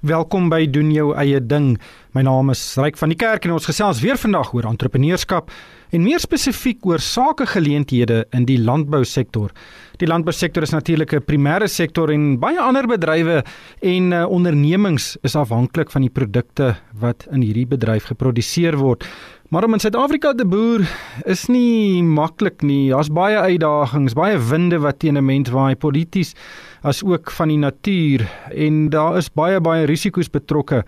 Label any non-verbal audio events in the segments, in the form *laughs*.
Welkom by doen jou eie ding. My naam is Ryk van die Kerk en ons gesels weer vandag oor entrepreneurskap en meer spesifiek oor sakegeleenthede in die landbousektor. Die landbousektor is natuurlik 'n primêre sektor en baie ander bedrywe en uh, ondernemings is afhanklik van die produkte wat in hierdie bedryf geproduseer word. Maar om in Suid-Afrika te boer is nie maklik nie. Daar's baie uitdagings, baie winde wat teen 'n mens waai polities as ook van die natuur en daar is baie baie risiko's betrokke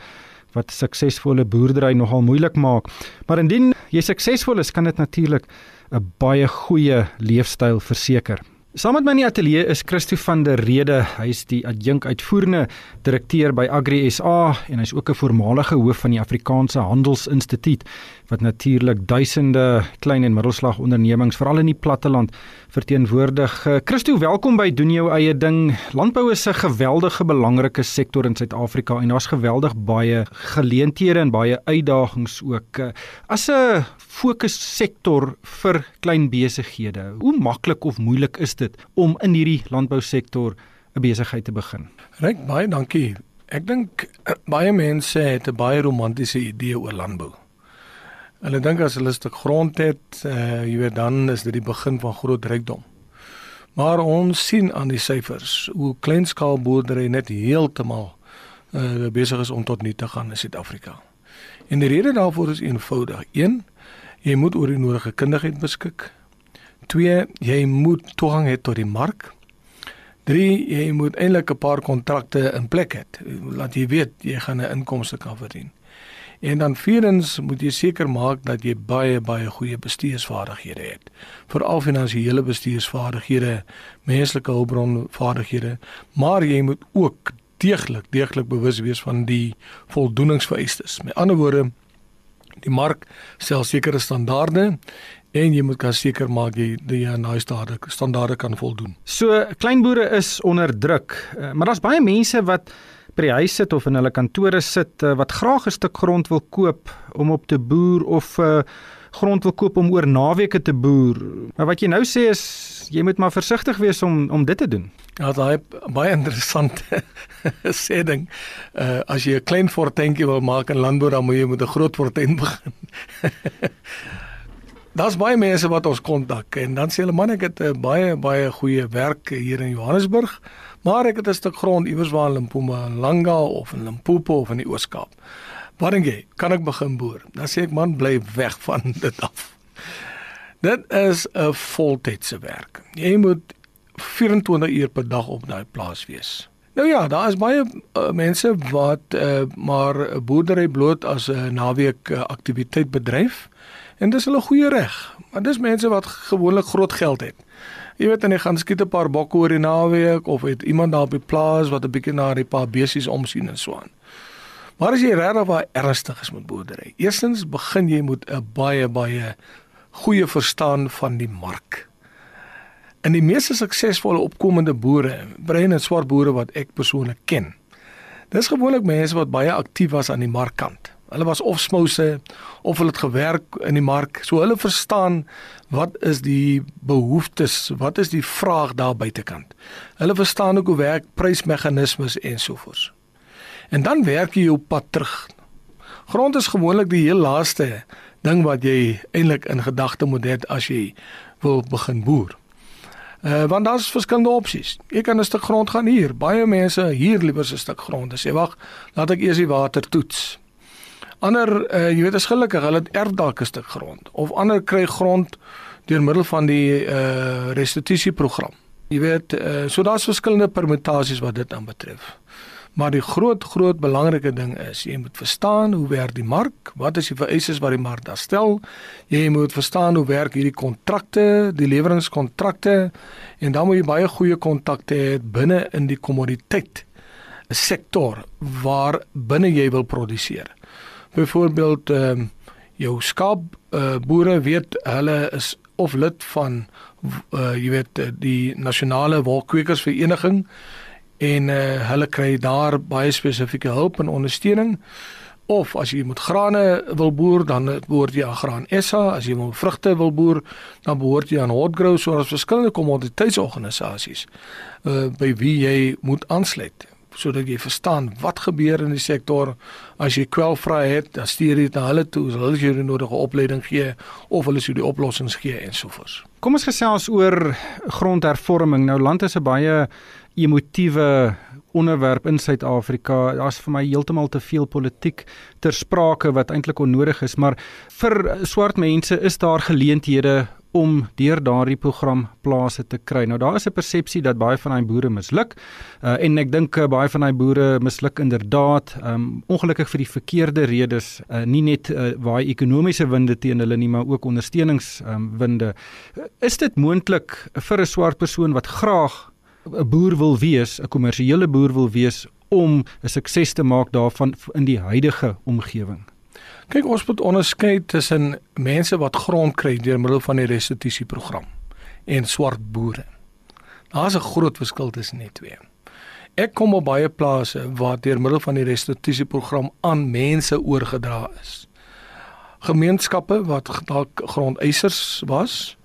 wat suksesvolle boerdery nogal moeilik maak. Maar indien jy suksesvol is, kan dit natuurlik 'n baie goeie leefstyl verseker. Saam met my in die ateljee is Christo van der Rede. Hy is die adjunk uitvoerende direkteur by Agri SA en hy's ook 'n voormalige hoof van die Afrikaanse Handelsinstituut wat natuurlik duisende klein en middelslag ondernemings veral in die platteland verteenwoordig. Eh, Christo, welkom by doen jou eie ding. Landbou is 'n geweldige belangrike sektor in Suid-Afrika en daar's geweldig baie geleenthede en baie uitdagings ook. Eh, as 'n fokussektor vir klein besighede, hoe maklik of moeilik is dit om in hierdie landbousektor 'n besigheid te begin? Ryk baie dankie. Ek dink eh, baie mense het 'n baie romantiese idee oor landbou. Hulle dink as hulle 'n stuk grond het, uh, jy weet dan is dit die begin van groot rykdom. Maar ons sien aan die syfers hoe kleinskaalboerdery net heeltemal uh, besig is om tot nul te gaan in Suid-Afrika. En die rede daarvoor is eenvoudig. 1. Jy moet oor die nodige kundigheid beskik. 2. Jy moet toegang hê tot die mark. 3. Jy moet eintlik 'n paar kontrakte in plek hê. Laat jy weet jy gaan 'n inkomste kan verdien. En dan vierdens moet jy seker maak dat jy baie baie goeie bestuursvaardighede het. Veral finansiële bestuursvaardighede, menslike hulpbron vaardighede, maar jy moet ook deeglik deeglik bewus wees van die voldoeningsvereistes. Met ander woorde, die mark stel sekere standaarde en jy moet kan seker maak jy die nou standaarde standaarde kan voldoen. So kleinboere is onder druk, eh, maar daar's baie mense wat by die huis sit of in hulle kantore sit uh, wat graag 'n stuk grond wil koop om op te boer of uh, grond wil koop om oor naweke te boer. Maar wat jy nou sê is jy moet maar versigtig wees om om dit te doen. Ja, daai baie interessante *laughs* sê ding. Uh as jy 'n klein fortuintjie wil maak in landbou dan moet jy met 'n groot fortuin begin. *laughs* Daar's baie mense wat ons kontak en dan sê hulle man ek het 'n baie baie goeie werk hier in Johannesburg. Maar ek het 'n stuk grond iewers waar in Mpumalanga of in Limpopo of in die Oos-Kaap. Waar dink jy, kan ek begin boer? Dan sê ek man, bly weg *laughs* van dit af. Dit is 'n voltydse werk. Jy moet 24 uur per dag op daai plaas wees. Nou ja, daar is baie uh, mense wat uh, maar boerdery bloot as 'n naweek uh, aktiwiteit bedryf en dis hulle goeie reg. Maar dis mense wat gewoonlik groot geld het. Jy weet dan jy gaan skiet 'n paar bokke oor die naweek of het iemand daar op die plaas wat 'n bietjie na die paar besies omsien en so aan. Maar as jy regtig baie ernstig is met boerdery, eerstens begin jy met 'n baie baie goeie verstaan van die mark. En die meeste suksesvolle opkomende boere, brein en swart boere wat ek persoonlik ken, dis gewoonlik mense wat baie aktief was aan die markkant. Hulle was of smouse of hulle het gewerk in die mark. So hulle verstaan wat is die behoeftes, wat is die vraag daar buitekant. Hulle verstaan ook hoe werk prysmeganismes ensovoorts. En dan werk jy op pad terug. Grond is gewoonlik die heel laaste ding wat jy eintlik in gedagte moet hê as jy wil begin boer. Uh want daar's verskillende opsies. Jy kan 'n stuk grond gaan huur. Baie mense huur liewer 'n stuk grond. Sê wag, laat ek eers die water toets. Ander uh, jy weet is gelukkig, hulle het erf dalk 'n stuk grond of ander kry grond deur middel van die uh restituisieprogram. Jy weet, uh, so daar's verskillende permutasies wat dit aanbetref. Maar die groot groot belangrike ding is jy moet verstaan hoe werk die mark, wat is die vereistes wat die mark daar stel. Jy moet verstaan hoe werk hierdie kontrakte, die leweringskontrakte en dan moet jy baie goeie kontakte hê binne in die kommoditeit sektor waar binne jy wil produseer byvoorbeeld ehm uh, jou skaap uh, boere weet hulle is of lid van uh, jy weet die nasionale wolkwekersvereniging en uh, hulle kry daar baie spesifieke hulp en ondersteuning. Of as jy moet grane wil boer dan behoort jy aan Graan SA as jy wil vrugte wil boer dan behoort jy aan Hotgrow soos verskillende kommoditeitsorganisasies uh, by wie jy moet aansluit sodat jy verstaan wat gebeur in die sektor. As jy kwelvrae het, dan stuur dit na hulle toe, hulle sal jou nodige opleiding gee of hulle sou die oplossings gee ensovoorts. Kom ons gesels oor grondhervorming. Nou land is 'n baie emotiewe onderwerp in Suid-Afrika. Daar's vir my heeltemal te veel politiek ter sprake wat eintlik onnodig is, maar vir swart mense is daar geleenthede om deur daardie program plase te kry. Nou daar is 'n persepsie dat baie van daai boere misluk. Uh, en ek dink uh, baie van daai boere misluk inderdaad, um, ongelukkig vir die verkeerde redes, uh, nie net uh, waai ekonomiese winde teen hulle nie, maar ook ondersteuningswinde. Um, is dit moontlik vir 'n swart persoon wat graag 'n boer wil wees, 'n kommersiële boer wil wees om 'n sukses te maak daarvan in die huidige omgewing? Kyk, ons moet onderskei tussen mense wat grond kry deur middel van die restituisieprogram en swart boere. Daar's 'n groot verskil tussen die twee. Ek kom op baie plase waar deur middel van die restituisieprogram aan mense oorgedra is. Gemeenskappe wat dalk grondeisers was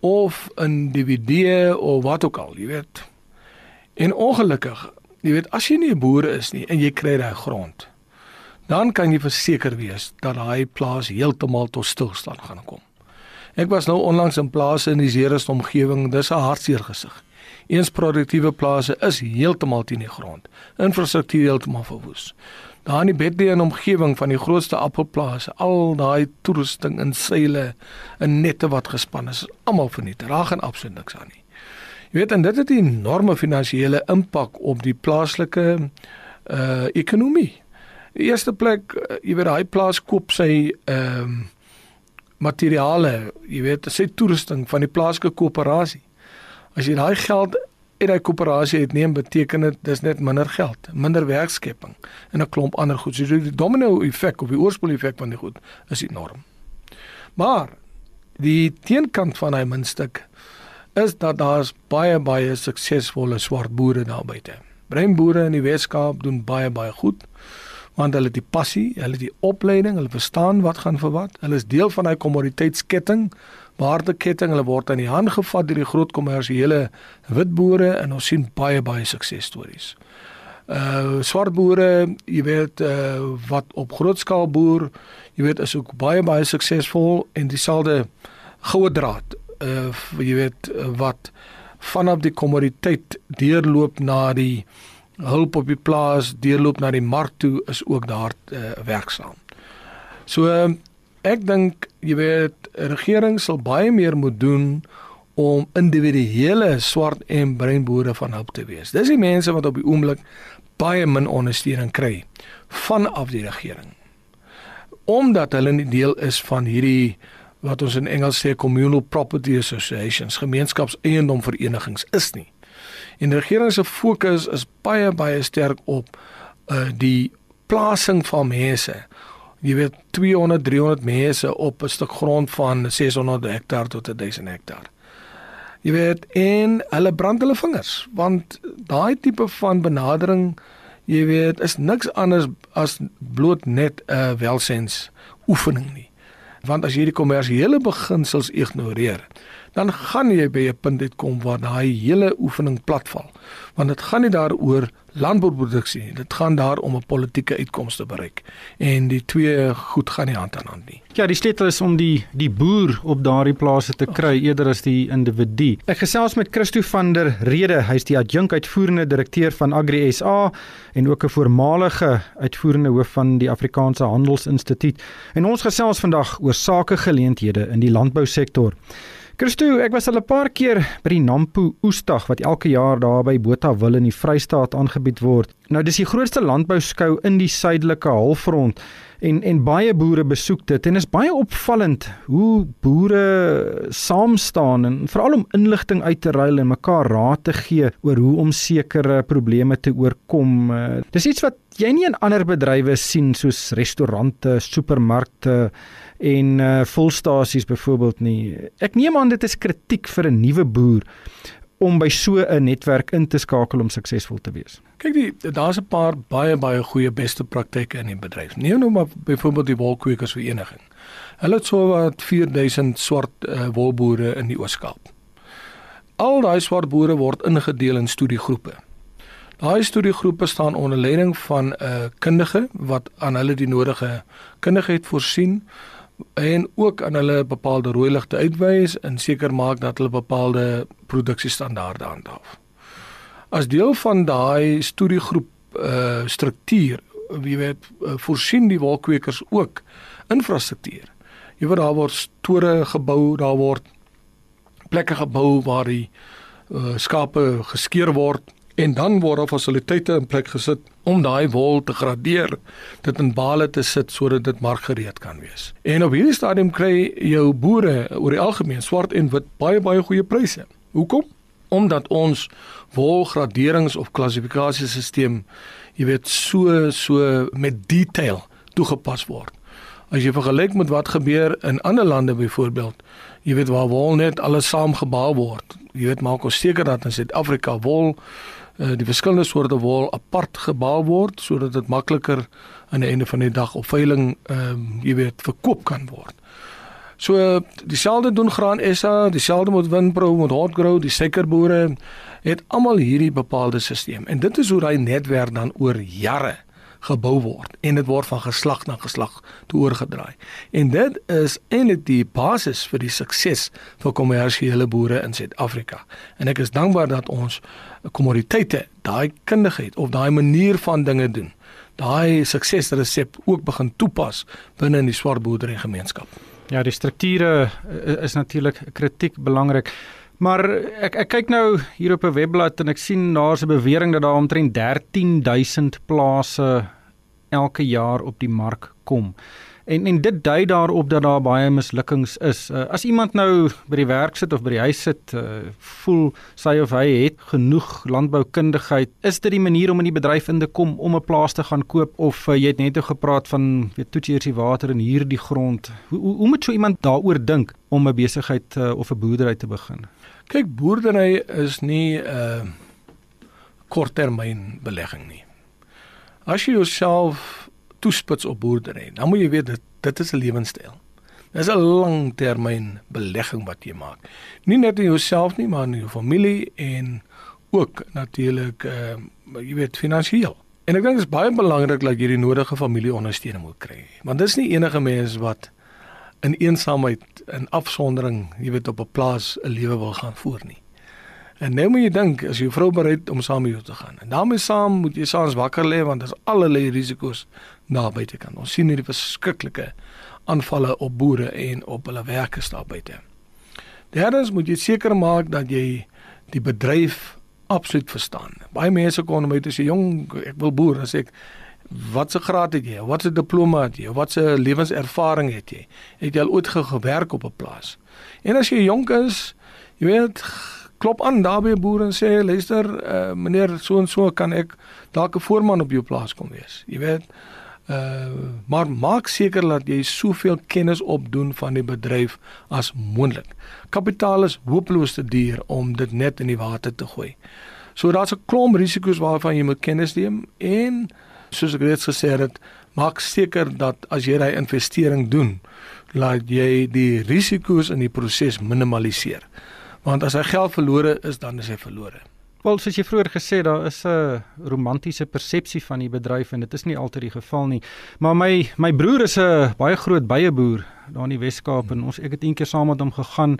of individue of wat ook al, jy weet. En ongelukkig, jy weet, as jy nie 'n boer is nie en jy kry daai grond, dan kan jy verseker wees dat daai plaas heeltemal tot stilstand gaan kom. Ek was nou onlangs in plase in die Zeerust omgewing, dis 'n hartseer gesig. Eens produktiewe plase is heeltemal teen die grond. Infrastruktuur heeltemal verwoes. Daar in die Bethlehem omgewing van die grootste appelplase, al daai toerusting in seile en nette wat gespan is, almal verniet. Daar gaan absoluut niks aan nie. Jy weet en dit het 'n enorme finansiële impak op die plaaslike uh ekonomie. Die eerste plek, eh, jy weet daai plaas koop sy ehm um, materiale, jy weet, sy toerusting van die plaaslike koöperasie. As jy daai geld uit daai koöperasie het neem, beteken dit dis net minder geld, minder werkskepping en 'n klomp ander goed. So die domino effek of die oorspoel effek van die goed is enorm. Maar die teenkant van daai muntstuk is dat daar's baie baie suksesvolle swart boere daar buite. Breinboere in die Weskaap doen baie baie goed want hulle het die passie, hulle het die opleiding, hulle verstaan wat gaan vir wat. Hulle is deel van daai kommoditeitsketting, waardeketting. Hulle word aan die hand gevat deur die groot kommersiële witboere en ons sien baie baie suksesstories. Uh swart boere, jy weet uh wat op groot skaal boer, jy weet is ook baie baie suksesvol en dieselfde goue draad uh jy weet wat vanaf die kommoditeit deurloop na die hulp op die plaas deurloop na die mark toe is ook daar uh, werksaam. So ek dink jy weet regering sal baie meer moet doen om individuele swart en bruin boere van hulp te wees. Dis die mense wat op die oomblik baie min ondersteuning kry vanaf die regering. Omdat hulle nie deel is van hierdie wat ons in Engels sê communal property associations, gemeenskapseiendom verenigings is nie. En die regering se fokus is baie baie sterk op uh die plasing van mense. Jy weet 200 300 mense op 'n stuk grond van 600 hektaar tot 1000 hektaar. Jy weet en hulle brand hulle vingers want daai tipe van benadering jy weet is niks anders as bloot net 'n welsens oefening nie. Want as jy die kommersiële beginsels ignoreer, dan gaan jy by 'n punt uitkom waar daai hele oefening platval. Want dit gaan nie daaroor landbouproduksie nie. Dit gaan daar om 'n politieke uitkoms te bereik. En die twee goed gaan nie hand aan hand nie. Ja, die sleutel is om die die boer op daardie plase te kry eerder as die individu. Ek gesels met Christo van der Rede. Hy's die adjunk uitvoerende direkteur van Agri SA en ook 'n voormalige uitvoerende hoof van die Afrikaanse Handelsinstituut. En ons gesels vandag oor sakegeleenthede in die landbousektor. Christo, ek was al 'n paar keer by die Nampo Oesdag wat elke jaar daar by Botawil in die Vrystaat aangebied word. Nou dis die grootste landbouskou in die suidelike halfrond en en baie boere besoek dit en is baie opvallend hoe boere saam staan en veral om inligting uit te ruil en mekaar raad te gee oor hoe om sekere probleme te oorkom. Eh, dis iets wat jy nie in ander bedrywe sien soos restaurante, supermarkte en uh volstasies byvoorbeeld nie. Ek neem aan dit is kritiek vir 'n nuwe boer om by so 'n netwerk in te skakel om suksesvol te wees. Kyk, daar's 'n paar baie baie goeie beste praktyke in die bedryf. Neem nou maar byvoorbeeld die wolkwekersvereniging. Hulle het so wat 4000 swart uh, wolboere in die Oos-Kaap. Al daai swart boere word ingedeel in studiegroepe. Daai studiegroepe staan onder leiding van 'n uh, kundige wat aan hulle die nodige kundigheid voorsien en ook aan hulle bepaalde rooi ligte uitwys en seker maak dat hulle bepaalde produksiestandaarde handhaaf. As deel van daai studiegroep uh struktuur, wie weet, uh, voorsien die wolkwekers ook infrastruktuur. Jy weet daar word store gebou, daar word plekke gebou waar die uh, skape geskeer word en dan word daar fasiliteite in plek gesit om daai wol te gradeer, dit in bale te sit sodat dit markgereed kan wees. En op hierdie stadium kry jou boere oor die algemeen swart en wit baie baie goeie pryse. Hoekom? Omdat ons wolgraderings of klassifikasiesisteem, jy weet, so so met detail toegepas word. As jy vergelyk met wat gebeur in ander lande byvoorbeeld, jy weet waar wol net alles saamgebou word. Jy weet maak ons seker dat in Suid-Afrika wol uh, die verskillende soorte wol apart gebou word sodat dit makliker aan die einde van die dag op veiling ehm uh, jy weet verkoop kan word. So dieselfde doen Graan SA, dieselfde met Winpro, met Hotgrow, die suikerboere het almal hierdie bepaalde stelsel. En dit is hoe daai netwerk dan oor jare gebou word en dit word van geslag na geslag toe oorgedraai. En dit is eintlik die basis vir die sukses van kommersiële boere in Suid-Afrika. En ek is dankbaar dat ons kommoditeite, daai kundigheid of daai manier van dinge doen, daai suksesresep ook begin toepas binne in die swart boerdery gemeenskap. Ja, die strukture is natuurlik kritiek belangrik. Maar ek ek kyk nou hier op 'n webblad en ek sien daar's 'n bewering dat daar omtrent 13000 plase elke jaar op die mark kom. En en dit dui daarop dat daar baie mislukkings is. Uh, as iemand nou by die werk sit of by die huis sit, uh, voel sy of hy het genoeg landboukundigheid, is dit die manier om in die bedryf in te kom om 'n plaas te gaan koop of uh, jy het net gepraat van weet toets eers die water en hier die grond. Hoe hoe, hoe moet so iemand daaroor dink om 'n besigheid uh, of 'n boerdery te begin? Kyk, boerdery is nie 'n uh, korttermyn belegging nie. As jy jouself toespits op boerdery, dan moet jy weet dit dit is 'n lewenstyl. Dit is 'n langtermyn belegging wat jy maak. Nie net in jouself nie, maar in jou familie en ook natuurlik uh, jy weet finansiëel. En ek dink dit is baie belangrik dat jy die nodige familieondersteuning moet kry. Want dis nie enige mens wat in eensaamheid en afsondering, jy weet op 'n plaas 'n lewe wil gaan voer nie. En nou moet jy dink as jou vrou bereid om saam met jou te gaan. En daarmee saam moet jy saans wakker lê want daar's allerlei risiko's daar buite kan. Ons sien hierdie verskriklike aanvalle op boere en op hulle werkers daar buite. Derdens moet jy seker maak dat jy die bedryf absoluut verstaan. Baie mense kom na my toe sê jong, ek wil boer, as ek wat se graad het jy? Wat se diploma het jy? Wat se lewenservaring het jy? Het jy al ooit gewerk op 'n plaas? En as jy jonk is, jy weet, klop aan daar by 'n boer en sê, "Luister, uh, meneer, so en so kan ek dalk 'n voorman op jou plaas kom wees." Jy weet, uh maar maak seker dat jy soveel kennis opdoen van die bedryf as moontlik. Kapitaal is hopeloos te duur om dit net in die water te gooi. So daar's 'n klomp risiko's waarvan jy moet kennis neem en soos ek reeds gesê het, maak seker dat as jy daai investering doen, laat jy die risiko's in die proses minimaliseer. Want as hy geld verlore is, dan is hy verlore. Wel, soos jy vroeër gesê, daar is 'n romantiese persepsie van die bedryf en dit is nie altyd die geval nie. Maar my my broer is 'n baie groot beieboer daar in die Wes-Kaap en ons ek het eendag saam met hom gegaan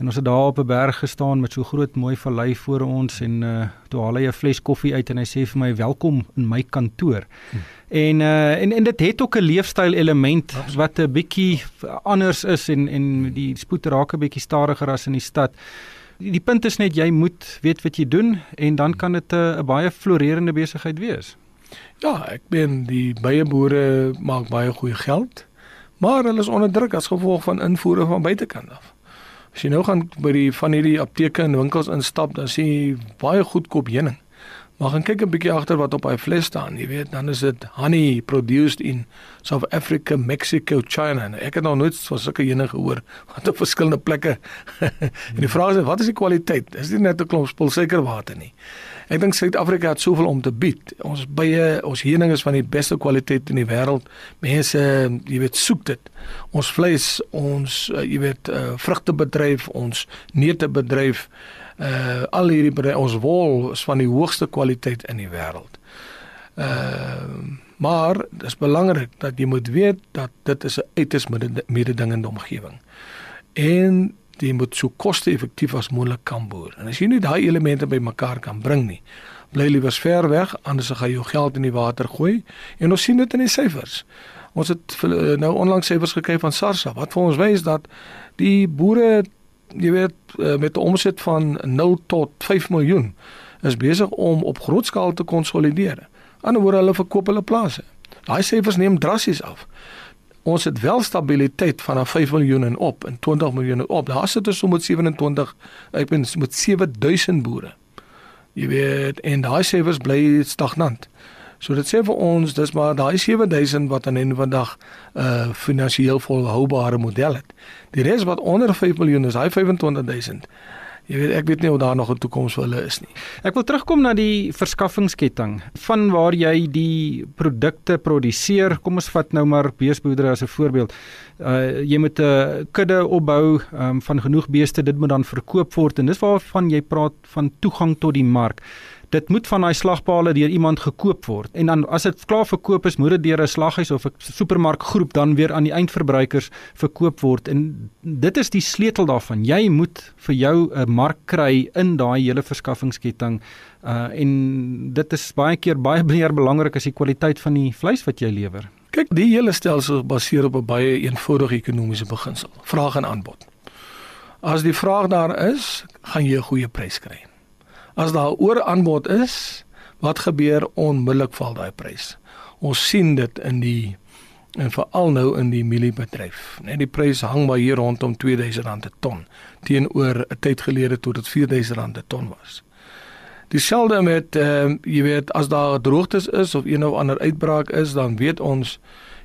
en ons het daar op 'n berg gestaan met so groot mooi vallei voor ons en uh toe haal hy 'n fles koffie uit en hy sê vir my welkom in my kantoor. Hmm. En uh en en dit het ook 'n leefstyl element wat 'n bietjie anders is en en die spoed raak 'n bietjie stadiger as in die stad. Die, die punt is net jy moet weet wat jy doen en dan kan dit 'n baie florerende besigheid wees. Ja, ek ben die baie boere maak baie goeie geld, maar hulle is onder druk as gevolg van invoere van buitekant af. As jy nou gaan by die van hierdie apteke en winkels instap, dan sien jy baie goedkoop heuning. Maar gaan kyk 'n bietjie agter wat op hy fles staan, jy weet, dan is dit honey produced in South Africa, Mexico, China. En ek het nog nooit van sulke heuning gehoor wat op verskillende plekke. *laughs* en die vraag is, wat is die kwaliteit? Is dit net 'n klomp spulsuikerwater nie? Ek dink Suid-Afrika het soveel om te bied. Ons bye, ons heuning is van die beste kwaliteit in die wêreld. Mense, jy weet, soek dit. Ons vleis, ons uh, jy weet, uh, vrugtebedryf, ons neutebedryf Uh al hierdie ons wol is van die hoogste kwaliteit in die wêreld. Uh maar dit is belangrik dat jy moet weet dat dit is 'n uiters mededingende omgewing. En jy moet so koste-effektief as moontlik kan boer. En as jy nie daai elemente bymekaar kan bring nie, bly liewers ver weg anders gaan jy jou geld in die water gooi. En ons sien dit in die syfers. Ons het eh, nou onlangs syfers gekry van SARS wat vir ons wys dat die boere jy weet eh, met 'n omset van 0 tot 5 miljoen is besig om op groot skaal te konsolideer. Anderswoorde hulle verkoop hulle plase. Daai syfers neem drassies af. Ons het wel stabiliteit van 'n 5 miljoen en op en 20 miljoen op. Daar sit ons so met 27 ek ben met 7000 boere. Jy weet en daai syfers bly stagnant. So dit sê vir ons dis maar daai 7000 wat aan einde van dag 'n uh, finansiëel volhoubare model het. Die res wat onder 5 miljoen is, hy 25000. Jy weet ek weet nie of daar nog 'n toekoms vir hulle is nie. Ek wil terugkom na die verskaffingsketting van waar jy die produkte produseer. Kom ons vat nou maar beesboerdery as 'n voorbeeld. Uh jy moet 'n kudde opbou um, van genoeg beeste, dit moet dan verkoop word en dis waarvan jy praat van toegang tot die mark dit moet van daai slagpale deur iemand gekoop word. En dan as dit klaar verkoop is moet dit deur 'n slaghuis of 'n supermarkgroep dan weer aan die eindverbruikers verkoop word. En dit is die sleutel daarvan. Jy moet vir jou 'n mark kry in daai hele verskaffingsketting uh, en dit is baie keer baie *laughs* meer belangrik as die kwaliteit van die vleis wat jy lewer. Kyk die hele stelsel baseer op 'n baie eenvoudige ekonomiese beginsel vraag en aanbod. As die vraag daar is gaan jy 'n goeie prys kry As daar ooraanbod is, wat gebeur onmiddellik val daai prys. Ons sien dit in die en veral nou in die mieliebedryf. Net die prys hang maar hier rondom R2000 per ton teenoor 'n tyd gelede toe dit R4000 per ton was. Dieselfde met ehm uh, jy weet as daar droogtes is of een of ander uitbraak is, dan weet ons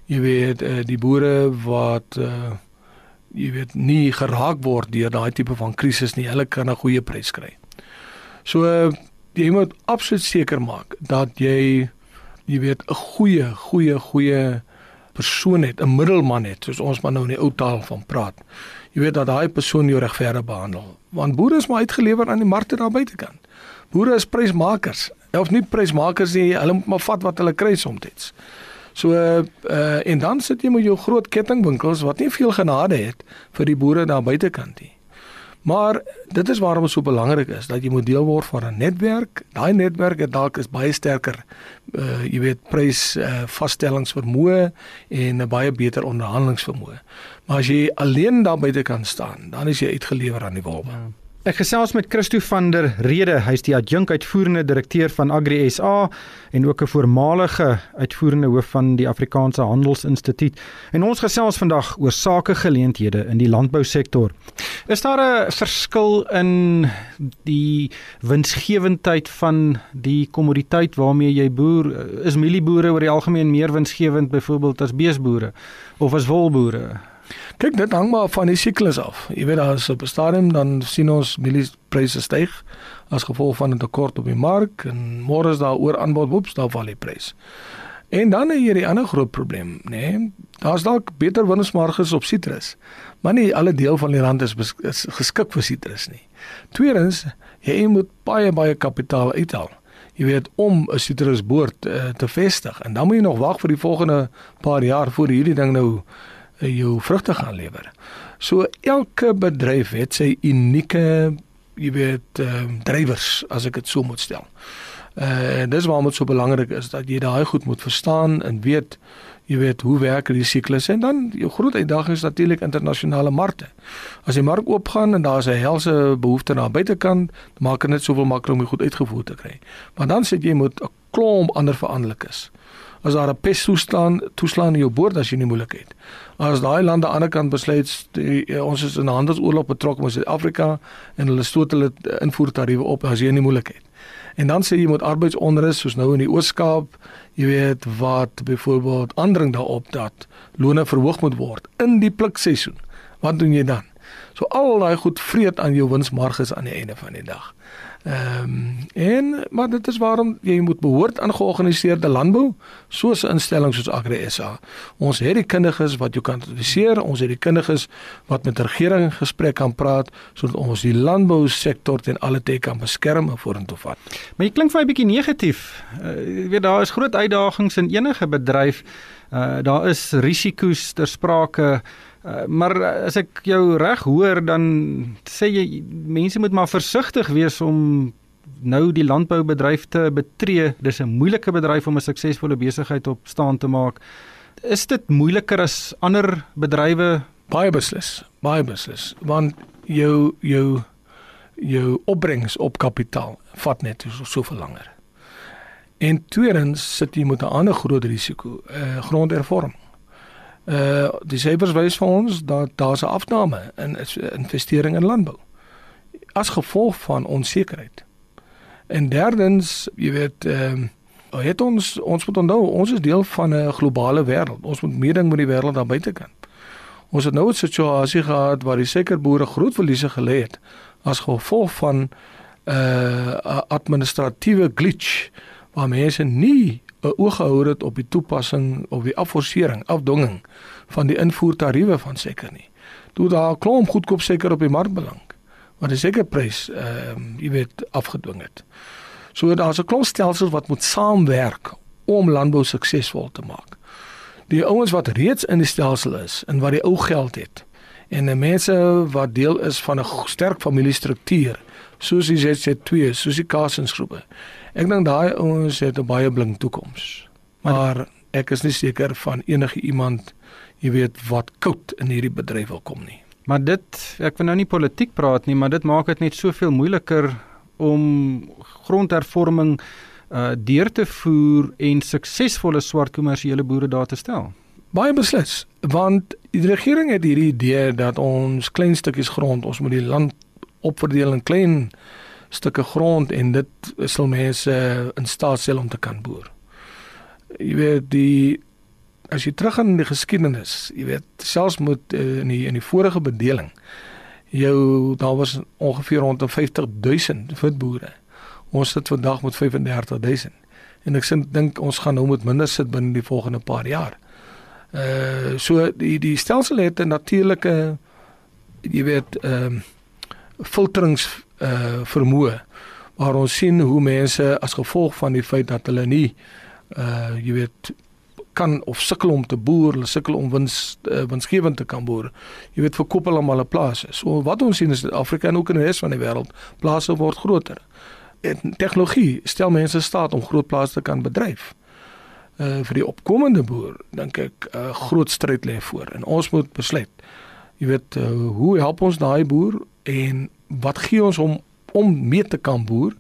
jy weet uh, die boere wat uh, jy weet nie geraak word deur daai tipe van krisis nie, hulle kan 'n goeie prys kry. So jy moet absoluut seker maak dat jy jy weet 'n goeie goeie goeie persoon het, 'n middelman het, soos ons maar nou in die ou taal van praat. Jy weet dat daai persoon jou regverdig behandel. Want boere is maar uitgelewer aan die markte daar buitekant. Boere is prysmakers. Of nie prysmakers nie, hulle moet maar vat wat hulle kry soms. So uh en dan sit jy met jou groot kettingwinkels wat nie veel genade het vir die boere daar buitekant nie. Maar dit is waarom dit so belangrik is dat jy moet deel word van 'n netwerk. Daai netwerk het dalk is baie sterker uh jy weet prys uh vaststellingsvermoë en 'n baie beter onderhandelingsvermoë. Maar as jy alleen daar buite kan staan, dan is jy uitgelewer aan die wolwe. Ja. Ek gesels met Christo van der Rede, hy's die adjunk uitvoerende direkteur van Agri SA en ook 'n voormalige uitvoerende hoof van die Afrikaanse Handelsinstituut. En ons gesels vandag oor sakegeleenthede in die landbousektor. Is daar 'n verskil in die winsgewendheid van die kommoditeit waarmee jy boer? Is mielieboere oor die algemeen meer winsgewend byvoorbeeld as beesboere of as wolboere? Kyk, dit hang maar van die siklus af. Jy weet as op 'n stadium dan sien ons mieliepryse styg as gevolg van 'n tekort op die mark en môre is daar oor aanbod, woeps, daar val die prys. En dan het jy die ander groot probleem, nê? Nee, Daar's dalk beter winsmarges op sitrus. Maar nie alle deel van die land is, is geskik vir sitrus nie. Tweedens, jy moet baie baie kapitaal uithaal. Jy weet om 'n sitrusboord uh, te vestig en dan moet jy nog wag vir die volgende paar jaar voor hierdie ding nou jou vrugte gaan lewer. So elke bedryf het sy unieke jy weet uh, drywers as ek dit so moet stel. Uh en dis waarom dit so belangrik is dat jy daai goed moet verstaan en weet jy weet hoe werk die siklus en dan jou groot uitdaging is natuurlik internasionale markte. As die mark oopgaan en daar's 'n helse behoefte na buitekant, maak dit net soveel makliker om dit goed uitgevoer te kry. Maar dan sit jy met 'n klomp ander veranderlikes as daar 'n pes toeslaan toeslaan in jou boord as jy nie moeilik het. As daai lande aan die ander kant besluit die, eh, ons is in 'n handelsoorlog betrokke met Suid-Afrika en hulle stoot hulle invoertariewe op as jy nie moeilik het. En dan sê jy moet arbeidsonrus soos nou in die Oos-Kaap, jy weet wat byvoorbeeld aandring daarop dat lone verhoog moet word in die plikseisoen. Wat doen jy dan? So al daai goed vreet aan jou winsmarges aan die einde van die dag. Ehm um, en maar dit is waarom jy moet behoort aan georganiseerde landbou soos 'n instelling soos Agri SA. Ons het die kundiges wat jou kan adviseer, ons het die kundiges wat met regering in gesprek kan praat sodat ons die landbou sektor ten alle tye kan beskerm en vorentoe vat. Maar jy klink vir my 'n bietjie negatief. Uh, jy weet daar is groot uitdagings in enige bedryf. Uh, daar is risiko's ter sprake. Uh, maar as ek jou reg hoor dan sê jy mense moet maar versigtig wees om nou die landboubedryf te betree. Dis 'n moeilike bedryf om 'n suksesvolle besigheid op staan te maak. Is dit moeiliker as ander bedrywe? Baie beslis, baie beslis, want jou jou jou opbrengs op kapitaal vat net so soveel langer. En tweedens sit jy met 'n ander groot risiko, uh grondervorming. Uh die syfers wys vir ons dat daar 'n afname in investering in landbou as gevolg van onsekerheid. En derdens, jy weet, ehm uh, het ons ons moet onthou, ons is deel van 'n globale wêreld. Ons moet meeding met die wêreld daar buite kan. Ons het nou 'n situasie gehad waar die suikerboere groot verliese gelê het as gevolg van 'n uh, administratiewe glitch waar mense nie 'n oog gehou het op die toepassing of die afforsering, afdwinging van die invoertariewe van suiker nie. Toe daar klomp goedkoop suiker op die mark beland wat die suikerprys ehm uh, jy weet afgedwing het. So daar's 'n klomp stelsels wat moet saamwerk om landbou suksesvol te maak. Die ouens wat reeds in die stelsel is en wat die ou geld het en die mense wat deel is van 'n sterk familiestruktuur soos die ZZ2, soos die Kasinsgroepe. Ek dink daai ouens het 'n baie blink toekoms. Maar ek is nie seker van enige iemand, jy weet, wat koud in hierdie bedryf wil kom nie. Maar dit, ek wil nou nie politiek praat nie, maar dit maak dit net soveel moeiliker om grondhervorming uh deur te voer en suksesvolle swart kommersiële boere daar te stel. Baie beslis, want die regering het hierdie idee dat ons klein stukkies grond, ons moet die land opverdeel in klein stukke grond en dit sal mense in staat stel om te kan boer. Jy weet die as jy terug gaan in die geskiedenis, jy weet selfs met uh, in die in die vorige bedeling jou daar was ongeveer rond 50000 voetboere. Ons sit vandag met 35000. En ek dink ons gaan nou met minder sit binne die volgende paar jaar. Uh so die die stelsel het 'n natuurlike jy weet ehm uh, filterings uh vermoë waar ons sien hoe mense as gevolg van die feit dat hulle nie uh jy weet kan of sukkel om te boer, hulle sukkel om wins uh, winsgewend te kan boer. Jy weet verkoop hulle maar 'n plaas. So wat ons sien is dat Afrika en ook in die res van die wêreld plase word groter. En tegnologie stel mense staat om groot plase te kan bedryf. Uh vir die opkomende boer dink ek 'n uh, groot stryd lê voor en ons moet besluit. Jy weet uh, hoe help ons daai boer en wat gee ons om om mee te kan boer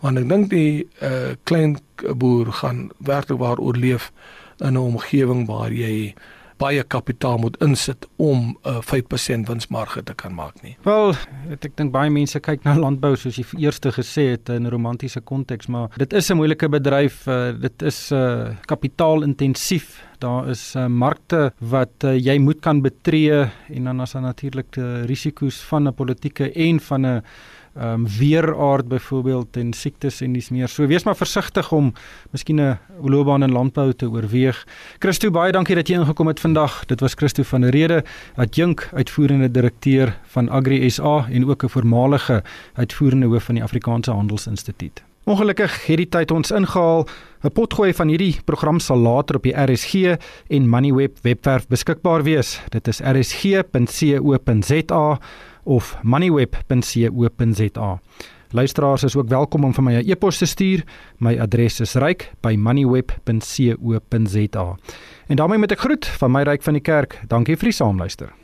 want ek dink die uh, klein boer gaan werklik waar oorleef in 'n omgewing waar jy baie kapitaal moet insit om 'n uh, 5% winsmarge te kan maak nie. Wel, ek dink baie mense kyk na landbou soos jy eerste gesê het in 'n romantiese konteks, maar dit is 'n moeilike bedryf. Uh, dit is uh, kapitaalintensief. Daar is uh, markte wat uh, jy moet kan betree en dan is daar natuurlik die risiko's van 'n politieke en van 'n ehm um, weeraard byvoorbeeld en siektes en dis meer. So wees maar versigtig om miskien 'n loopbaan in landbou te oorweeg. Christo, baie dankie dat jy ingekom het vandag. Dit was Christo van der Rede, adjunk uitvoerende direkteur van Agri SA en ook 'n voormalige uitvoerende hoof van die Afrikaanse Handelsinstituut. Ongelukkig het die tyd ons ingehaal. 'n Potgooi van hierdie program sal later op die RSG en Moneyweb webwerf beskikbaar wees. Dit is rsg.co.za of moneyweb.co.za. Luisteraars is ook welkom om vir my 'n e-pos te stuur. My adres is ryk@moneyweb.co.za. En daarmee met ek groet van my ryk van die kerk. Dankie vir die saamluister.